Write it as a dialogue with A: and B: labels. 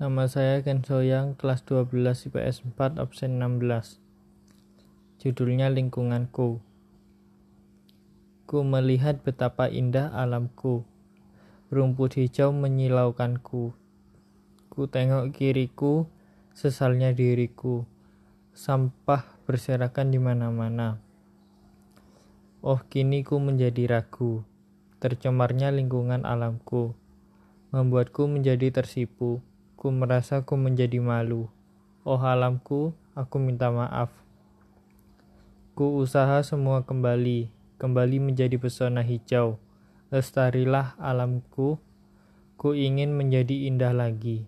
A: Nama saya Ken Soyang, kelas 12 IPS 4, absen 16. Judulnya Lingkunganku. Ku melihat betapa indah alamku. Rumput hijau menyilaukanku. Ku tengok kiriku, sesalnya diriku. Sampah berserakan di mana-mana. Oh, kini ku menjadi ragu. Tercemarnya lingkungan alamku membuatku menjadi tersipu Ku merasa ku menjadi malu. Oh alamku, aku minta maaf. Ku usaha semua kembali, kembali menjadi pesona hijau. Lestarilah alamku, ku ingin menjadi indah lagi.